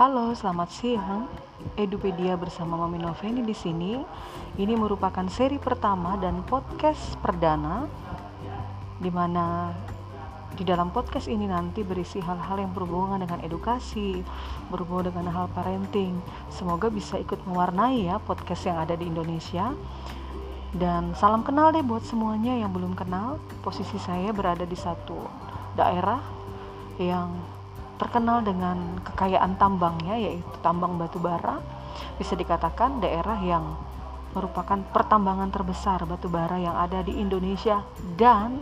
Halo, selamat siang. Edupedia bersama Mami Noveni di sini. Ini merupakan seri pertama dan podcast perdana di mana di dalam podcast ini nanti berisi hal-hal yang berhubungan dengan edukasi, berhubungan dengan hal parenting. Semoga bisa ikut mewarnai ya podcast yang ada di Indonesia. Dan salam kenal deh buat semuanya yang belum kenal. Posisi saya berada di satu daerah yang terkenal dengan kekayaan tambangnya yaitu tambang batu bara. Bisa dikatakan daerah yang merupakan pertambangan terbesar batu bara yang ada di Indonesia dan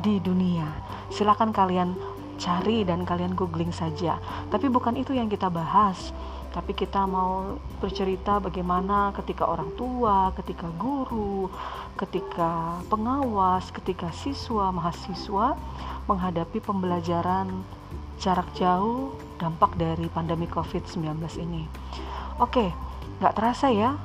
di dunia. Silakan kalian cari dan kalian googling saja. Tapi bukan itu yang kita bahas. Tapi kita mau bercerita bagaimana ketika orang tua, ketika guru, ketika pengawas, ketika siswa, mahasiswa menghadapi pembelajaran jarak jauh dampak dari pandemi COVID-19 ini. Oke, nggak terasa ya,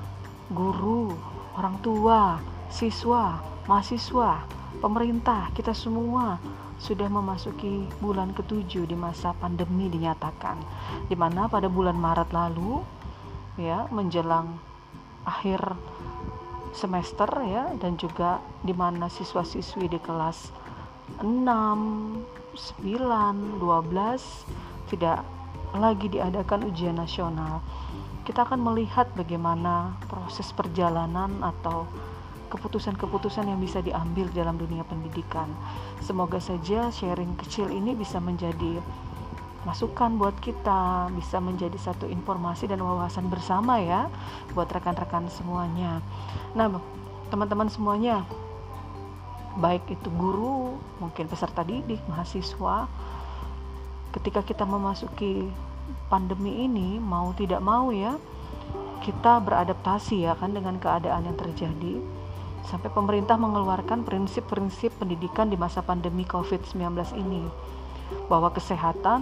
guru, orang tua, siswa, mahasiswa, pemerintah, kita semua sudah memasuki bulan ketujuh di masa pandemi dinyatakan, di mana pada bulan Maret lalu, ya menjelang akhir semester ya dan juga di mana siswa-siswi di kelas 6 9, 12 tidak lagi diadakan ujian nasional. Kita akan melihat bagaimana proses perjalanan atau keputusan-keputusan yang bisa diambil dalam dunia pendidikan. Semoga saja sharing kecil ini bisa menjadi masukan buat kita, bisa menjadi satu informasi dan wawasan bersama ya buat rekan-rekan semuanya. Nah, teman-teman semuanya, baik itu guru, mungkin peserta didik, mahasiswa, ketika kita memasuki pandemi ini mau tidak mau ya kita beradaptasi ya kan dengan keadaan yang terjadi. Sampai pemerintah mengeluarkan prinsip-prinsip pendidikan di masa pandemi COVID-19 ini bahwa kesehatan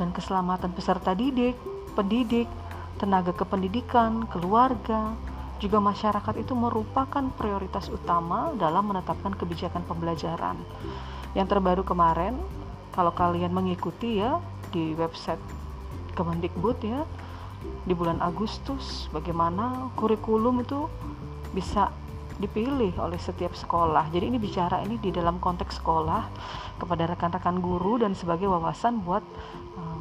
dan keselamatan peserta didik, pendidik, tenaga kependidikan, keluarga, juga masyarakat itu merupakan prioritas utama dalam menetapkan kebijakan pembelajaran. Yang terbaru kemarin, kalau kalian mengikuti ya di website Kemendikbud ya, di bulan Agustus bagaimana kurikulum itu bisa dipilih oleh setiap sekolah. Jadi ini bicara ini di dalam konteks sekolah kepada rekan-rekan guru dan sebagai wawasan buat eh,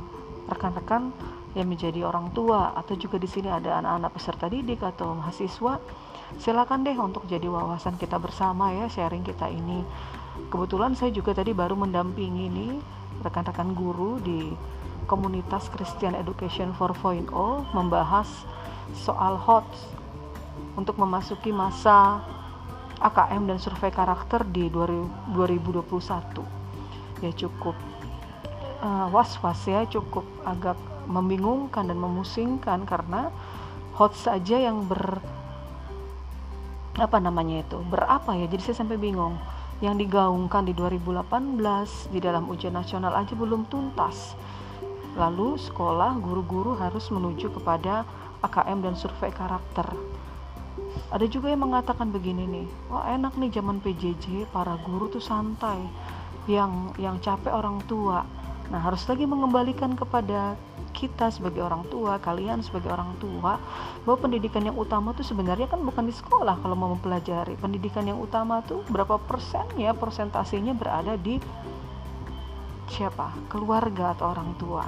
rekan-rekan uh, yang menjadi orang tua atau juga di sini ada anak-anak peserta didik atau mahasiswa silakan deh untuk jadi wawasan kita bersama ya sharing kita ini. Kebetulan saya juga tadi baru mendampingi ini rekan-rekan guru di komunitas Christian Education 4.0 membahas soal HOTS untuk memasuki masa AKM dan survei karakter di 2021 ya cukup uh, was-was ya cukup agak membingungkan dan memusingkan karena hot saja yang ber apa namanya itu berapa ya? Jadi saya sampai bingung. Yang digaungkan di 2018 di dalam ujian nasional aja belum tuntas. Lalu sekolah guru-guru harus menuju kepada AKM dan survei karakter. Ada juga yang mengatakan begini nih wah enak nih zaman PJJ para guru tuh santai. Yang yang capek orang tua nah harus lagi mengembalikan kepada kita sebagai orang tua, kalian sebagai orang tua, bahwa pendidikan yang utama tuh sebenarnya kan bukan di sekolah kalau mau mempelajari. Pendidikan yang utama tuh berapa persen ya persentasenya berada di siapa? Keluarga atau orang tua.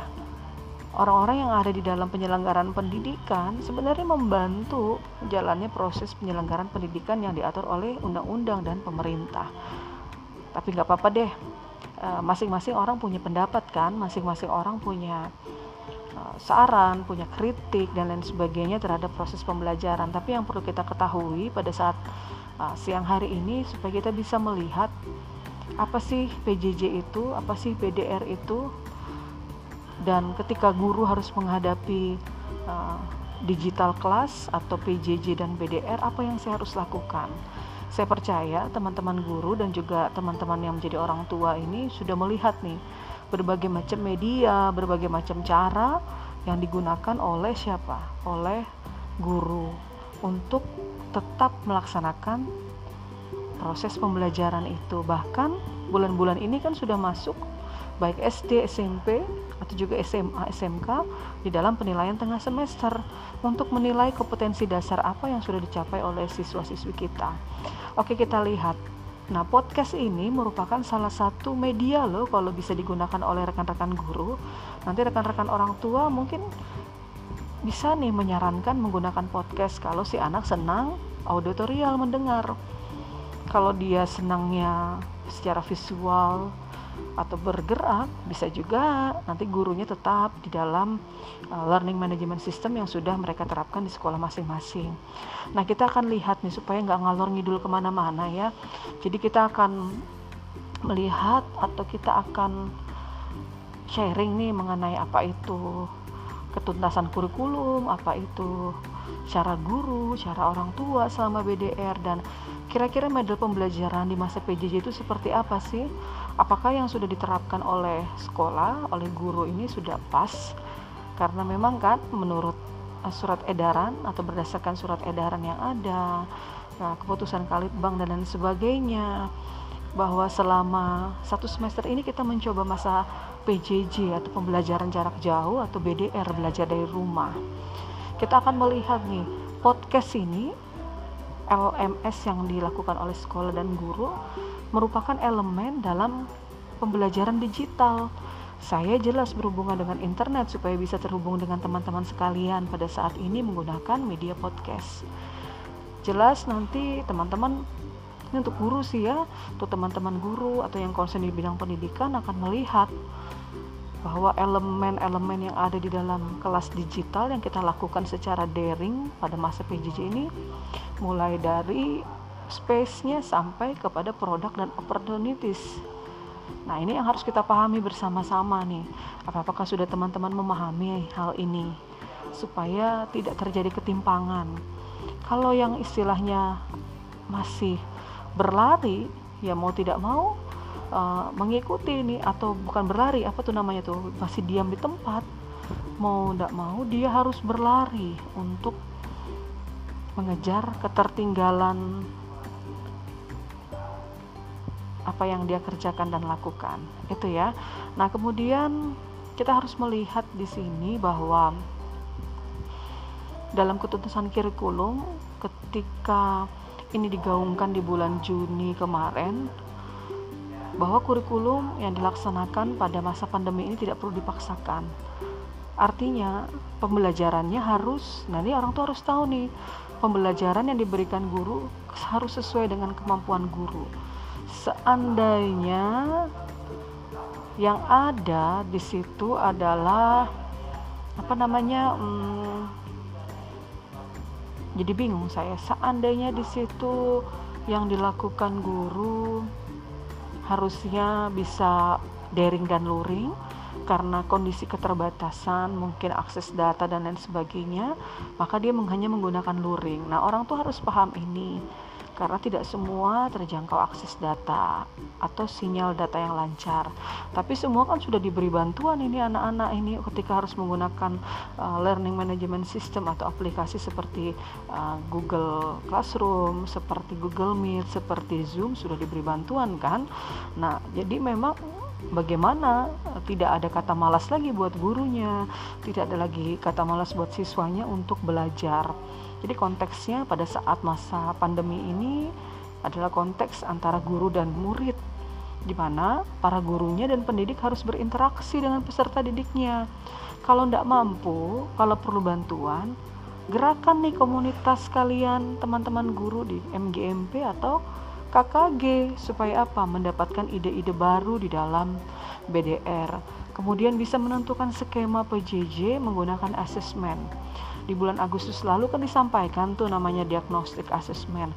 Orang-orang yang ada di dalam penyelenggaraan pendidikan sebenarnya membantu jalannya proses penyelenggaraan pendidikan yang diatur oleh undang-undang dan pemerintah. Tapi nggak apa-apa deh, eh, masing-masing orang punya pendapat kan, masing-masing orang punya Eh, saran, punya kritik dan lain sebagainya terhadap proses pembelajaran. Tapi yang perlu kita ketahui pada saat uh, siang hari ini supaya kita bisa melihat apa sih PJJ itu, apa sih PDR itu, dan ketika guru harus menghadapi digital class atau PJJ dan PDR, apa yang saya harus lakukan? Saya percaya teman-teman guru dan juga teman-teman yang menjadi orang tua ini sudah melihat nih berbagai macam media, berbagai macam cara yang digunakan oleh siapa? Oleh guru untuk tetap melaksanakan proses pembelajaran itu. Bahkan bulan-bulan ini kan sudah masuk baik SD, SMP atau juga SMA, SMK di dalam penilaian tengah semester untuk menilai kompetensi dasar apa yang sudah dicapai oleh siswa-siswi kita. Oke, kita lihat. Nah, podcast ini merupakan salah satu media loh kalau bisa digunakan oleh rekan-rekan guru. Nanti rekan-rekan orang tua mungkin bisa nih menyarankan menggunakan podcast kalau si anak senang auditorial mendengar. Kalau dia senangnya secara visual, atau bergerak bisa juga nanti gurunya tetap di dalam uh, learning management system yang sudah mereka terapkan di sekolah masing-masing. Nah kita akan lihat nih supaya nggak ngalor ngidul ke mana-mana ya. Jadi kita akan melihat atau kita akan sharing nih mengenai apa itu ketuntasan kurikulum, apa itu cara guru, cara orang tua selama BDR dan kira-kira model pembelajaran di masa PJJ itu seperti apa sih? Apakah yang sudah diterapkan oleh sekolah, oleh guru ini sudah pas? Karena memang kan menurut uh, surat edaran atau berdasarkan surat edaran yang ada, nah, keputusan Kalitbang dan lain sebagainya, bahwa selama satu semester ini kita mencoba masa PJJ atau pembelajaran jarak jauh atau BDR belajar dari rumah. Kita akan melihat nih podcast ini LMS yang dilakukan oleh sekolah dan guru merupakan elemen dalam pembelajaran digital. Saya jelas berhubungan dengan internet supaya bisa terhubung dengan teman-teman sekalian pada saat ini menggunakan media podcast. Jelas nanti teman-teman ini untuk guru sih ya, untuk teman-teman guru atau yang konsen di bidang pendidikan akan melihat bahwa elemen-elemen yang ada di dalam kelas digital yang kita lakukan secara daring pada masa PJJ ini mulai dari space-nya sampai kepada produk dan opportunities. Nah, ini yang harus kita pahami bersama-sama nih. Apakah sudah teman-teman memahami hal ini supaya tidak terjadi ketimpangan? Kalau yang istilahnya masih berlari, ya mau tidak mau uh, mengikuti ini atau bukan berlari, apa tuh namanya tuh? Masih diam di tempat. Mau tidak mau dia harus berlari untuk mengejar ketertinggalan apa yang dia kerjakan dan lakukan itu ya. Nah kemudian kita harus melihat di sini bahwa dalam keputusan kurikulum ketika ini digaungkan di bulan Juni kemarin bahwa kurikulum yang dilaksanakan pada masa pandemi ini tidak perlu dipaksakan. Artinya pembelajarannya harus nah ini orang tua harus tahu nih pembelajaran yang diberikan guru harus sesuai dengan kemampuan guru seandainya yang ada di situ adalah apa namanya hmm, jadi bingung saya. Seandainya di situ yang dilakukan guru harusnya bisa daring dan luring karena kondisi keterbatasan mungkin akses data dan lain sebagainya maka dia hanya menggunakan luring. Nah orang tuh harus paham ini karena tidak semua terjangkau akses data atau sinyal data yang lancar. Tapi semua kan sudah diberi bantuan ini anak-anak ini ketika harus menggunakan uh, learning management system atau aplikasi seperti uh, Google Classroom, seperti Google Meet, seperti Zoom sudah diberi bantuan kan. Nah, jadi memang bagaimana tidak ada kata malas lagi buat gurunya, tidak ada lagi kata malas buat siswanya untuk belajar. Jadi konteksnya pada saat masa pandemi ini adalah konteks antara guru dan murid di mana para gurunya dan pendidik harus berinteraksi dengan peserta didiknya. Kalau tidak mampu, kalau perlu bantuan, gerakan nih komunitas kalian teman-teman guru di MGMP atau KKG supaya apa? Mendapatkan ide-ide baru di dalam BDR. Kemudian bisa menentukan skema PJJ menggunakan asesmen di bulan Agustus lalu kan disampaikan tuh namanya diagnostic assessment.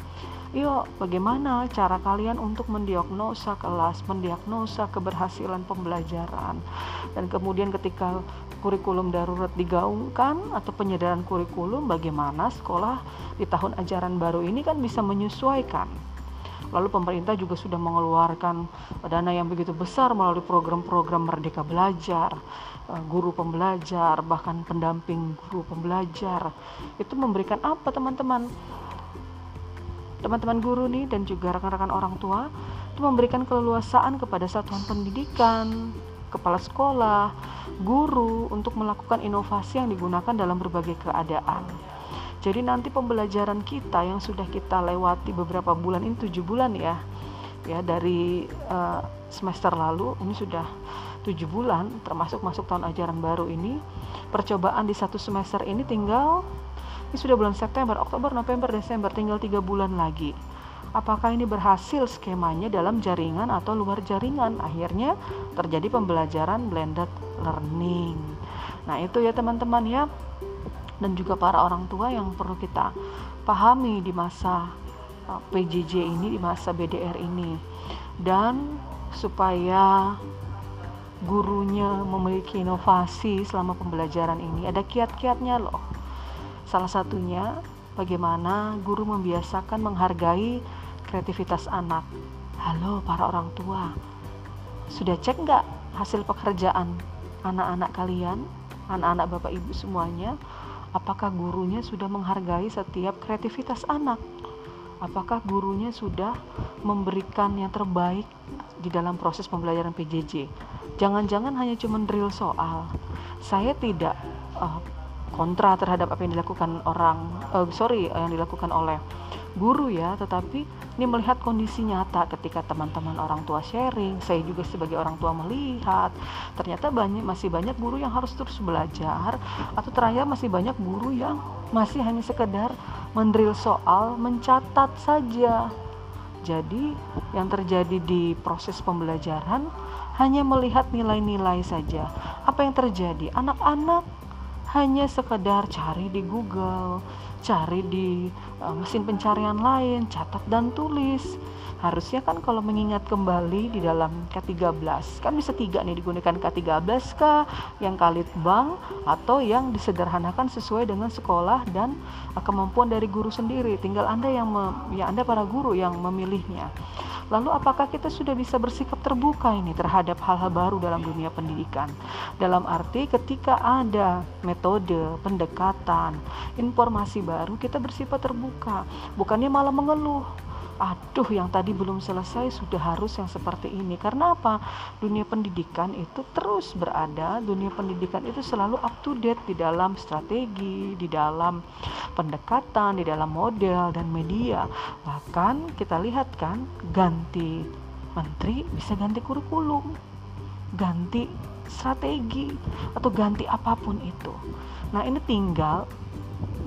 Yuk, bagaimana cara kalian untuk mendiagnosa kelas, mendiagnosa keberhasilan pembelajaran, dan kemudian ketika kurikulum darurat digaungkan atau penyederhan kurikulum, bagaimana sekolah di tahun ajaran baru ini kan bisa menyesuaikan? Lalu pemerintah juga sudah mengeluarkan dana yang begitu besar melalui program-program Merdeka Belajar, guru pembelajar, bahkan pendamping guru pembelajar. Itu memberikan apa teman-teman? Teman-teman guru nih dan juga rekan-rekan orang tua itu memberikan keleluasaan kepada satuan pendidikan, kepala sekolah, guru untuk melakukan inovasi yang digunakan dalam berbagai keadaan. Jadi nanti pembelajaran kita yang sudah kita lewati beberapa bulan ini tujuh bulan ya, ya dari uh, semester lalu ini sudah tujuh bulan termasuk masuk tahun ajaran baru ini percobaan di satu semester ini tinggal ini sudah bulan September, Oktober, November, Desember tinggal tiga bulan lagi. Apakah ini berhasil skemanya dalam jaringan atau luar jaringan? Akhirnya terjadi pembelajaran blended learning. Nah itu ya teman-teman ya. Dan juga para orang tua yang perlu kita pahami di masa uh, PJJ ini di masa BDR ini. Dan supaya gurunya memiliki inovasi selama pembelajaran ini ada kiat-kiatnya loh salah satunya bagaimana guru membiasakan menghargai kreativitas anak. Halo para orang tua, sudah cek nggak hasil pekerjaan anak-anak kalian, anak-anak bapak ibu semuanya? Apakah gurunya sudah menghargai setiap kreativitas anak? Apakah gurunya sudah memberikan yang terbaik di dalam proses pembelajaran PJJ? Jangan-jangan hanya cuma drill soal. Saya tidak uh, kontra terhadap apa yang dilakukan orang, uh, sorry, yang dilakukan oleh guru ya, tetapi ini melihat kondisi nyata ketika teman-teman orang tua sharing, saya juga sebagai orang tua melihat ternyata banyak masih banyak guru yang harus terus belajar atau terakhir masih banyak guru yang masih hanya sekedar mendrill soal, mencatat saja. Jadi yang terjadi di proses pembelajaran hanya melihat nilai-nilai saja. Apa yang terjadi? Anak-anak hanya sekedar cari di Google, cari di uh, mesin pencarian lain, catat dan tulis. Harusnya kan kalau mengingat kembali di dalam K13, kan bisa tiga nih digunakan K13 kah, yang kalit bank, atau yang disederhanakan sesuai dengan sekolah dan uh, kemampuan dari guru sendiri. Tinggal Anda yang ya Anda para guru yang memilihnya. Lalu apakah kita sudah bisa bersikap terbuka ini terhadap hal-hal baru dalam dunia pendidikan? Dalam arti ketika ada metode, pendekatan, informasi baru kita bersifat terbuka, bukannya malah mengeluh aduh yang tadi belum selesai sudah harus yang seperti ini. Karena apa? Dunia pendidikan itu terus berada. Dunia pendidikan itu selalu up to date di dalam strategi di dalam pendekatan di dalam model dan media. Bahkan kita lihat kan ganti menteri bisa ganti kurikulum ganti strategi atau ganti apa pun itu. Nah ini tinggal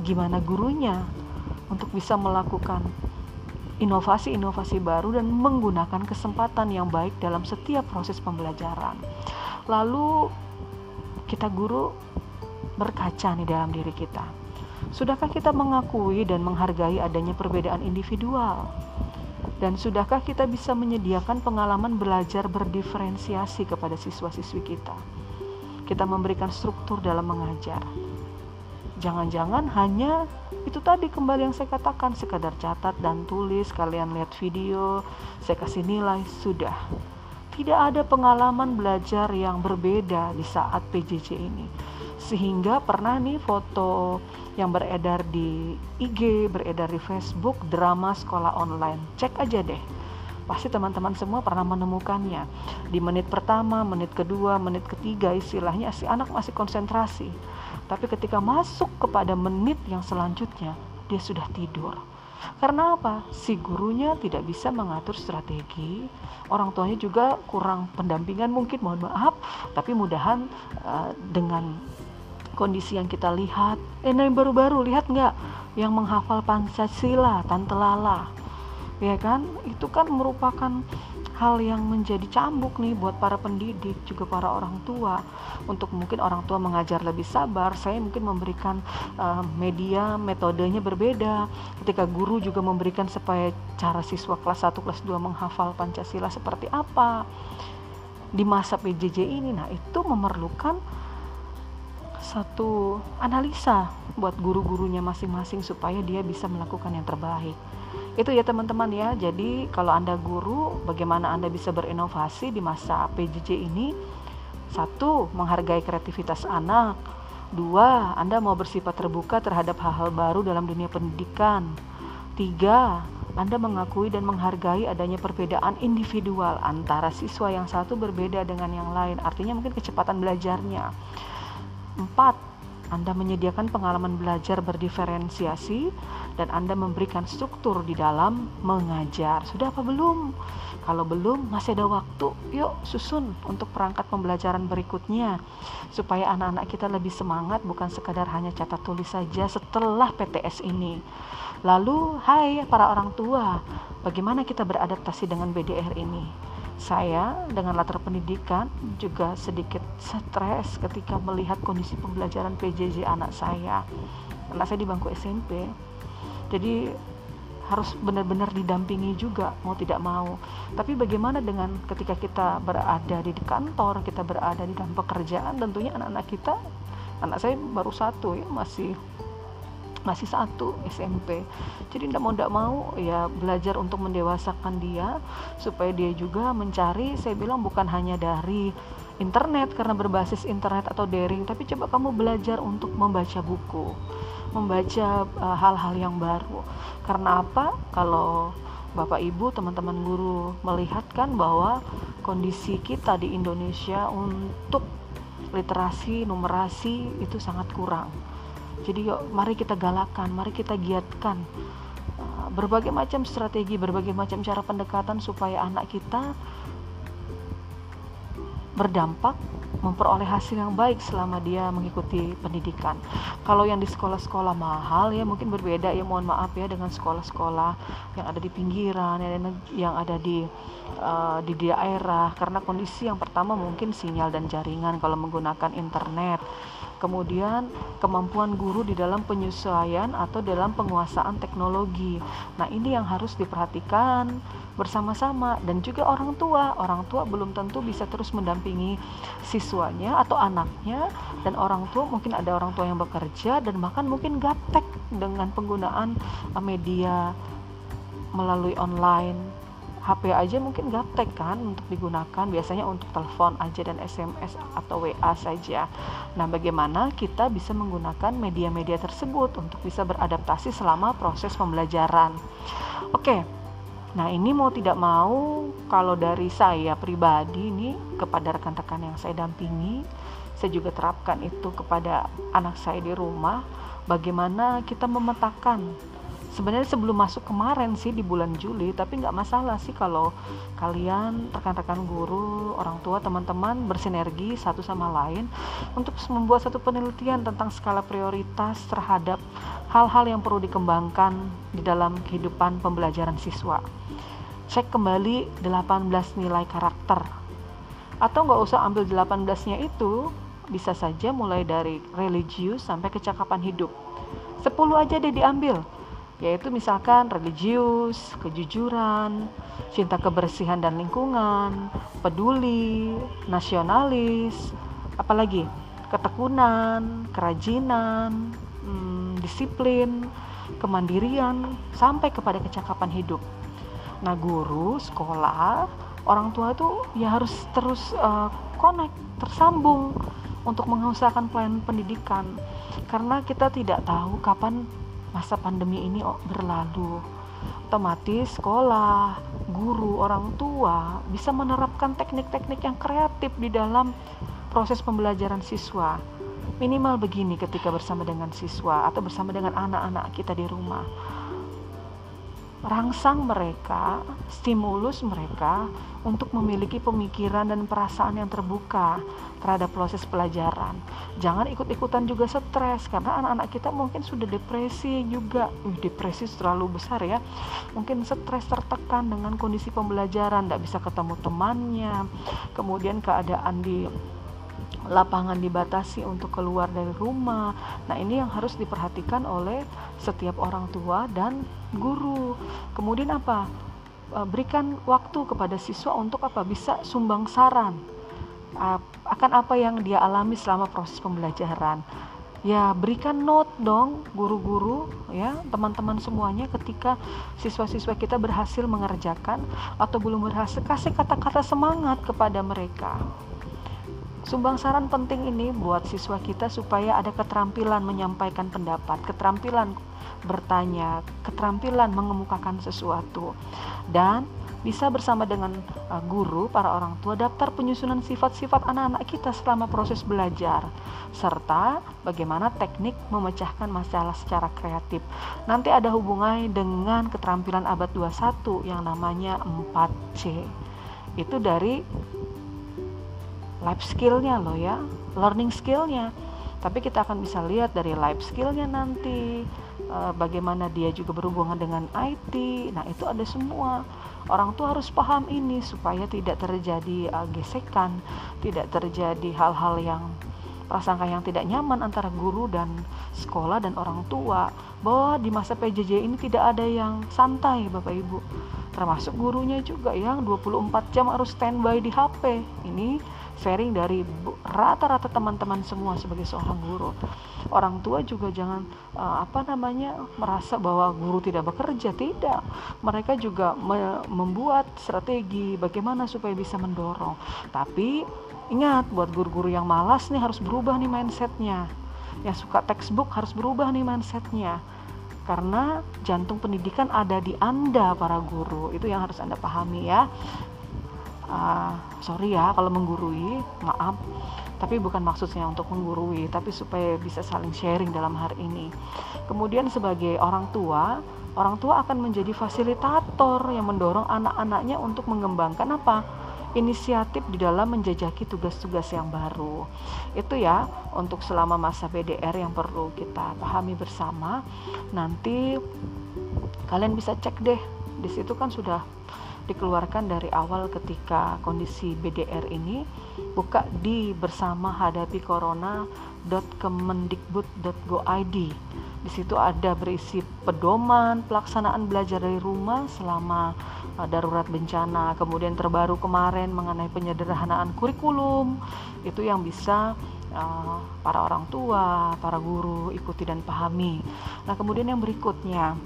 gimana gurunya untuk bisa melakukan inovasi-inovasi baru dan menggunakan kesempatan yang baik dalam setiap proses pembelajaran. Lalu kita guru berkaca nih dalam diri kita. Sudahkah kita mengakui dan menghargai adanya perbedaan individual? Dan sudahkah kita bisa menyediakan pengalaman belajar berdiferensiasi kepada siswa-siswi kita? Kita memberikan struktur dalam mengajar. Jangan-jangan hanya itu tadi kembali yang saya katakan sekadar catat dan tulis kalian lihat video saya kasih nilai sudah. Tidak ada pengalaman belajar yang berbeda di saat PJJ ini. Sehingga pernah nih foto yang beredar di IG beredar di Facebook drama sekolah online. Cek aja deh pasti teman-teman semua pernah menemukannya. Di menit pertama menit kedua menit ketiga istilahnya si anak masih konsentrasi. Tapi ketika masuk kepada menit yang selanjutnya, dia sudah tidur. Karena apa? Si gurunya tidak bisa mengatur strategi, orang tuanya juga kurang pendampingan mungkin, mohon maaf, tapi mudahan uh, dengan kondisi yang kita lihat, eh yang baru-baru lihat nggak? Yang menghafal Pancasila, Tante Lala, ya kan? Itu kan merupakan hal yang menjadi cambuk nih buat para pendidik juga para orang tua. Untuk mungkin orang tua mengajar lebih sabar saya mungkin memberikan uh, media metodenya berbeda. Ketika guru juga memberikan supaya cara siswa kelas 1 kelas 2 menghafal Pancasila seperti apa di masa PJJ ini nah itu memerlukan satu analisa buat guru-gurunya masing-masing supaya dia bisa melakukan yang terbaik itu ya teman-teman ya jadi kalau anda guru bagaimana anda bisa berinovasi di masa PJJ ini satu menghargai kreativitas anak dua anda mau bersifat terbuka terhadap hal-hal baru dalam dunia pendidikan tiga Anda mengakui dan menghargai adanya perbedaan individual antara siswa yang satu berbeda dengan yang lain. Artinya mungkin kecepatan belajarnya. Empat, Anda menyediakan pengalaman belajar berdiferensiasi dan Anda memberikan struktur di dalam mengajar. Sudah apa belum? Kalau belum, masih ada waktu. Yuk, susun untuk perangkat pembelajaran berikutnya supaya anak-anak kita lebih semangat bukan sekadar hanya catat tulis saja setelah PTS ini. Lalu, hai para orang tua, bagaimana kita beradaptasi dengan BDR ini? Saya dengan latar pendidikan juga sedikit stres ketika melihat kondisi pembelajaran PJJ anak saya. Anak saya di bangku SMP. Jadi harus benar-benar didampingi juga mau tidak mau tapi bagaimana dengan ketika kita berada di kantor kita berada di dalam pekerjaan tentunya anak-anak kita anak saya baru satu ya masih masih satu SMP jadi tidak mau tidak mau ya belajar untuk mendewasakan dia supaya dia juga mencari saya bilang bukan hanya dari internet karena berbasis internet atau daring tapi coba kamu belajar untuk membaca buku membaca eh, hal-hal uh, yang baru. Karena apa? Kalau Bapak Ibu, teman-teman guru melihatkan bahwa kondisi kita di Indonesia untuk literasi, numerasi itu sangat kurang. Jadi yuk mari kita galakan, mari kita giatkan uh, berbagai macam strategi, berbagai macam cara pendekatan supaya anak kita berdampak memperoleh hasil yang baik selama dia mengikuti pendidikan. Kalau yang di sekolah-sekolah mahal ya mungkin berbeda ya mohon maaf ya dengan sekolah-sekolah yang ada di pinggiran yang ada di uh, di daerah karena kondisi yang pertama mungkin sinyal dan jaringan kalau menggunakan internet kemudian kemampuan guru di dalam penyesuaian atau dalam penguasaan teknologi. Nah, ini yang harus diperhatikan bersama-sama dan juga orang tua. Orang tua belum tentu bisa terus mendampingi siswanya atau anaknya dan orang tua mungkin ada orang tua yang bekerja dan bahkan mungkin gaptek dengan penggunaan media melalui online HP aja mungkin gaptek kan untuk digunakan biasanya untuk telepon aja dan SMS atau WA saja. Nah, bagaimana kita bisa menggunakan media-media tersebut untuk bisa beradaptasi selama proses pembelajaran? Oke. Nah, ini mau tidak mau kalau dari saya pribadi ini kepada rekan-rekan yang saya dampingi, saya juga terapkan itu kepada anak saya di rumah bagaimana kita memetakan sebenarnya sebelum masuk kemarin sih di bulan Juli tapi nggak masalah sih kalau kalian rekan-rekan guru orang tua teman-teman bersinergi satu sama lain untuk membuat satu penelitian tentang skala prioritas terhadap hal-hal yang perlu dikembangkan di dalam kehidupan pembelajaran siswa. Cek kembali 18 nilai karakter. Atau nggak usah ambil 18 nya itu bisa saja mulai dari religius sampai kecakapan hidup. 10 aja deh diambil yaitu misalkan religius, kejujuran, cinta kebersihan dan lingkungan, peduli, nasionalis, apalagi ketekunan, kerajinan, hmm, disiplin, kemandirian, sampai kepada kecakapan hidup. Nah, guru, sekolah, orang tua itu ya harus terus uh, connect, tersambung untuk mengusahakan pelayanan pendidikan karena kita tidak tahu kapan masa pandemi ini berlalu otomatis sekolah, guru, orang tua bisa menerapkan teknik-teknik yang kreatif di dalam proses pembelajaran siswa. Minimal begini ketika bersama dengan siswa atau bersama dengan anak-anak kita di rumah rangsang mereka, stimulus mereka untuk memiliki pemikiran dan perasaan yang terbuka terhadap proses pelajaran. Jangan ikut-ikutan juga stres karena anak-anak kita mungkin sudah depresi juga. Uh, depresi terlalu besar ya. Mungkin stres tertekan dengan kondisi pembelajaran, tidak bisa ketemu temannya. Kemudian keadaan di lapangan dibatasi untuk keluar dari rumah. Nah, ini yang harus diperhatikan oleh setiap orang tua dan guru. Kemudian apa? E, berikan waktu kepada siswa untuk apa? Bisa sumbang saran akan apa yang dia alami selama proses pembelajaran. Ya, berikan note dong guru-guru ya, teman-teman semuanya ketika siswa-siswa kita berhasil mengerjakan atau belum berhasil kasih kata-kata semangat kepada mereka Sumbang saran penting ini buat siswa kita supaya ada keterampilan menyampaikan pendapat, keterampilan bertanya, keterampilan mengemukakan sesuatu, dan bisa bersama dengan uh, guru, para orang tua, daftar penyusunan sifat-sifat anak-anak kita selama proses belajar, serta bagaimana teknik memecahkan masalah secara kreatif. Nanti ada hubungannya dengan keterampilan abad 21 yang namanya 4C. Itu dari life skillnya loh ya learning skillnya. Tapi kita akan bisa lihat dari life skillnya nanti uh, bagaimana dia juga berhubungan dengan IT nah itu ada semua. Orang tua harus paham ini supaya tidak terjadi uh, gesekan tidak terjadi hal-hal yang prasangka yang tidak nyaman antara guru dan sekolah dan orang tua bahwa di masa PJJ ini tidak ada yang santai Bapak Ibu termasuk gurunya juga yang 24 jam harus standby di HP ini sharing dari rata-rata teman-teman semua sebagai seorang guru. Orang tua juga jangan uh, apa namanya merasa bahwa guru tidak bekerja, tidak. Mereka juga me membuat strategi bagaimana supaya bisa mendorong. Tapi ingat buat guru-guru yang malas nih harus berubah nih mindsetnya. Yang suka textbook harus berubah nih mindsetnya. Karena jantung pendidikan ada di Anda para guru. Itu yang harus Anda pahami ya. Uh, sorry ya kalau menggurui maaf. Tapi bukan maksudnya untuk menggurui tapi supaya bisa saling sharing dalam hari ini. Kemudian sebagai orang tua orang tua akan menjadi fasilitator yang mendorong anak-anaknya untuk mengembangkan apa inisiatif di dalam menjajaki tugas-tugas yang baru. Itu ya untuk selama masa BDR yang perlu kita pahami bersama. Nanti kalian bisa cek deh. Di situ kan sudah dikeluarkan dari awal ketika kondisi BDR ini buka di bersama hadapi corona.kemendikbud.go.id di situ ada berisi pedoman pelaksanaan belajar dari rumah selama uh, darurat bencana kemudian terbaru kemarin mengenai penyederhanaan kurikulum itu yang bisa uh, para orang tua, para guru ikuti dan pahami. Nah, kemudian yang berikutnya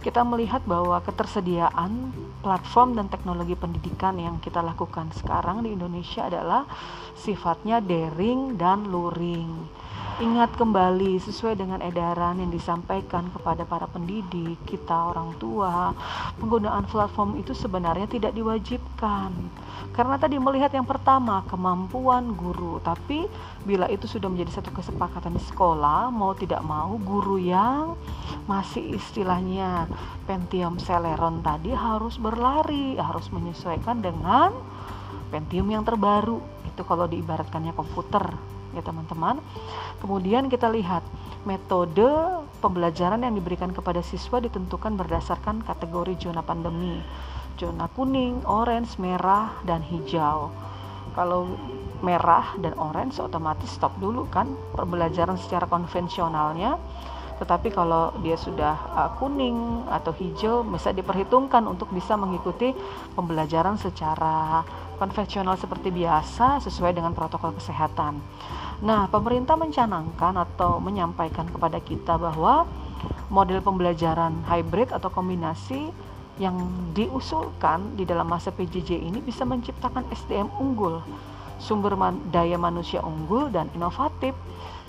kita melihat bahwa ketersediaan platform dan teknologi pendidikan yang kita lakukan sekarang di Indonesia adalah sifatnya daring dan luring. Ingat kembali sesuai dengan edaran yang disampaikan kepada para pendidik, kita orang tua, penggunaan platform itu sebenarnya tidak diwajibkan. Karena tadi melihat yang pertama kemampuan guru, tapi bila itu sudah menjadi satu kesepakatan di sekolah, mau tidak mau guru yang masih istilahnya Pentium Celeron tadi harus berlari, harus menyesuaikan dengan Pentium yang terbaru. Itu kalau diibaratkannya komputer ya teman-teman. Kemudian kita lihat metode pembelajaran yang diberikan kepada siswa ditentukan berdasarkan kategori zona pandemi. Zona kuning, orange, merah, dan hijau. Kalau merah dan orange otomatis stop dulu kan pembelajaran secara konvensionalnya tetapi kalau dia sudah uh, kuning atau hijau bisa diperhitungkan untuk bisa mengikuti pembelajaran secara konvensional seperti biasa sesuai dengan protokol kesehatan. Nah, pemerintah mencanangkan atau menyampaikan kepada kita bahwa model pembelajaran hybrid atau kombinasi yang diusulkan di dalam masa PJJ ini bisa menciptakan SDM unggul, sumber daya manusia unggul dan inovatif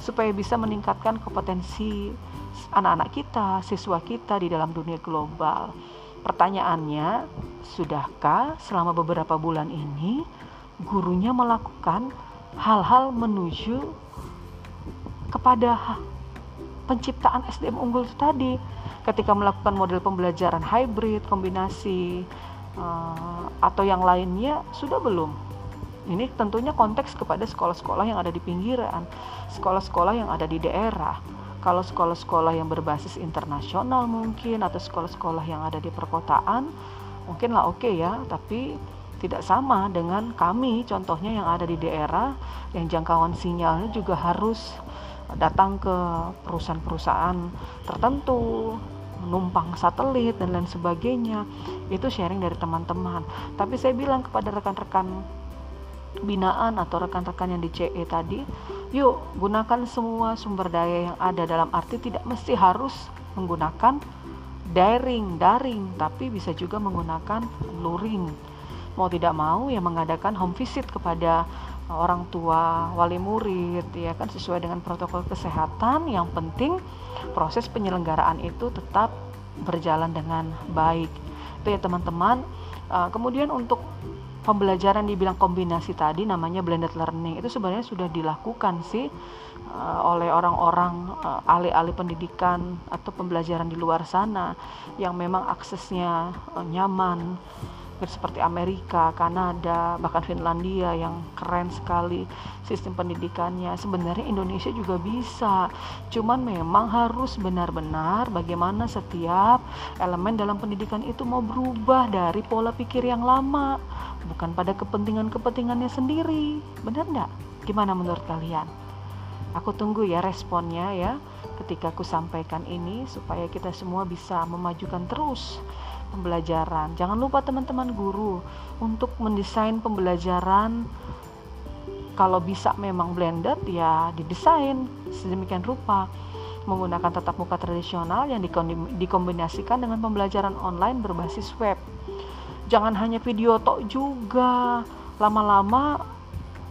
supaya bisa meningkatkan kompetensi anak-anak kita, siswa kita di dalam dunia global. Pertanyaannya, sudahkah selama beberapa bulan ini gurunya melakukan hal-hal menuju kepada penciptaan SDM unggul itu tadi ketika melakukan model pembelajaran hybrid, kombinasi uh, atau yang lainnya sudah belum? Ini tentunya konteks kepada sekolah-sekolah yang ada di pinggiran, sekolah-sekolah yang ada di daerah. Kalau sekolah-sekolah yang berbasis internasional mungkin atau sekolah-sekolah yang ada di perkotaan mungkin lah oke okay ya tapi tidak sama dengan kami contohnya yang ada di daerah yang jangkauan sinyalnya juga harus datang ke perusahaan-perusahaan tertentu menumpang satelit dan lain sebagainya. Itu sharing dari teman-teman. Tapi saya bilang kepada rekan-rekan binaan atau rekan-rekan yang di CE tadi Yuk, gunakan semua sumber daya yang ada dalam arti tidak mesti harus menggunakan daring, daring, tapi bisa juga menggunakan luring. Mau tidak mau ya mengadakan home visit kepada orang tua, wali murid ya kan sesuai dengan protokol kesehatan. Yang penting proses penyelenggaraan itu tetap berjalan dengan baik. Itu ya teman-teman. Uh, kemudian untuk pembelajaran dibilang kombinasi tadi namanya blended learning itu sebenarnya sudah dilakukan sih uh, oleh orang-orang uh, ahli-ahli pendidikan atau pembelajaran di luar sana yang memang aksesnya uh, nyaman seperti Amerika, Kanada, bahkan Finlandia yang keren sekali sistem pendidikannya. Sebenarnya Indonesia juga bisa, cuman memang harus benar-benar bagaimana setiap elemen dalam pendidikan itu mau berubah dari pola pikir yang lama, bukan pada kepentingan-kepentingannya sendiri. Benar enggak? Gimana menurut kalian? Aku tunggu ya responnya ya ketika aku sampaikan ini supaya kita semua bisa memajukan terus pembelajaran. Jangan lupa teman-teman guru untuk mendesain pembelajaran kalau bisa memang blended ya didesain sedemikian rupa menggunakan tatap muka tradisional yang dikombinasikan dengan pembelajaran online berbasis web. Jangan hanya video tok juga. Lama-lama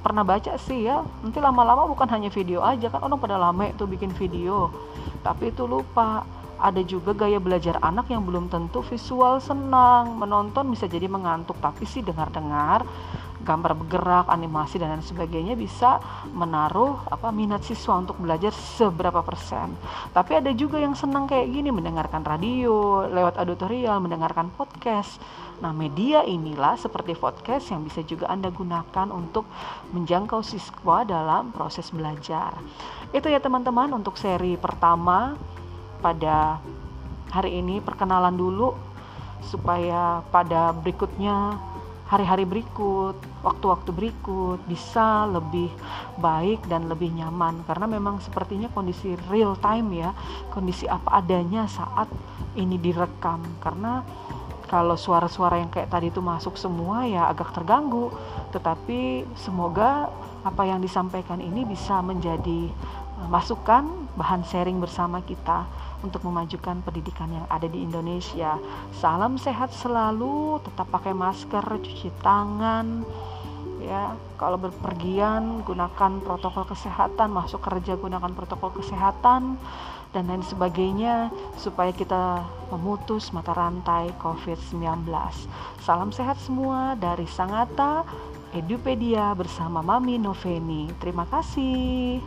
pernah baca sih ya, nanti lama-lama bukan hanya video aja kan orang pada lama itu bikin video. Tapi itu lupa ada juga gaya belajar anak yang belum tentu visual senang. Menonton bisa jadi mengantuk tapi sih dengar-dengar. Gambar bergerak animasi dan lain sebagainya bisa menaruh apa minat siswa untuk belajar seberapa persen. Tapi ada juga yang senang kayak gini mendengarkan radio lewat auditorial mendengarkan podcast. Nah media inilah seperti podcast yang bisa juga anda gunakan untuk menjangkau siswa dalam proses belajar. Itu ya teman-teman untuk seri pertama pada hari ini perkenalan dulu supaya pada berikutnya hari-hari berikut, waktu-waktu berikut bisa lebih baik dan lebih nyaman. Karena memang sepertinya kondisi real time ya, kondisi apa adanya saat ini direkam. Karena kalau suara-suara yang kayak tadi itu masuk semua ya agak terganggu. Tetapi semoga apa yang disampaikan ini bisa menjadi eh, masukan bahan sharing bersama kita untuk memajukan pendidikan yang ada di Indonesia. Salam sehat selalu, tetap pakai masker, cuci tangan, ya. Kalau berpergian gunakan protokol kesehatan, masuk kerja gunakan protokol kesehatan dan lain sebagainya supaya kita memutus mata rantai COVID-19. Salam sehat semua dari Sangata Edupedia bersama Mami Noveni. Terima kasih.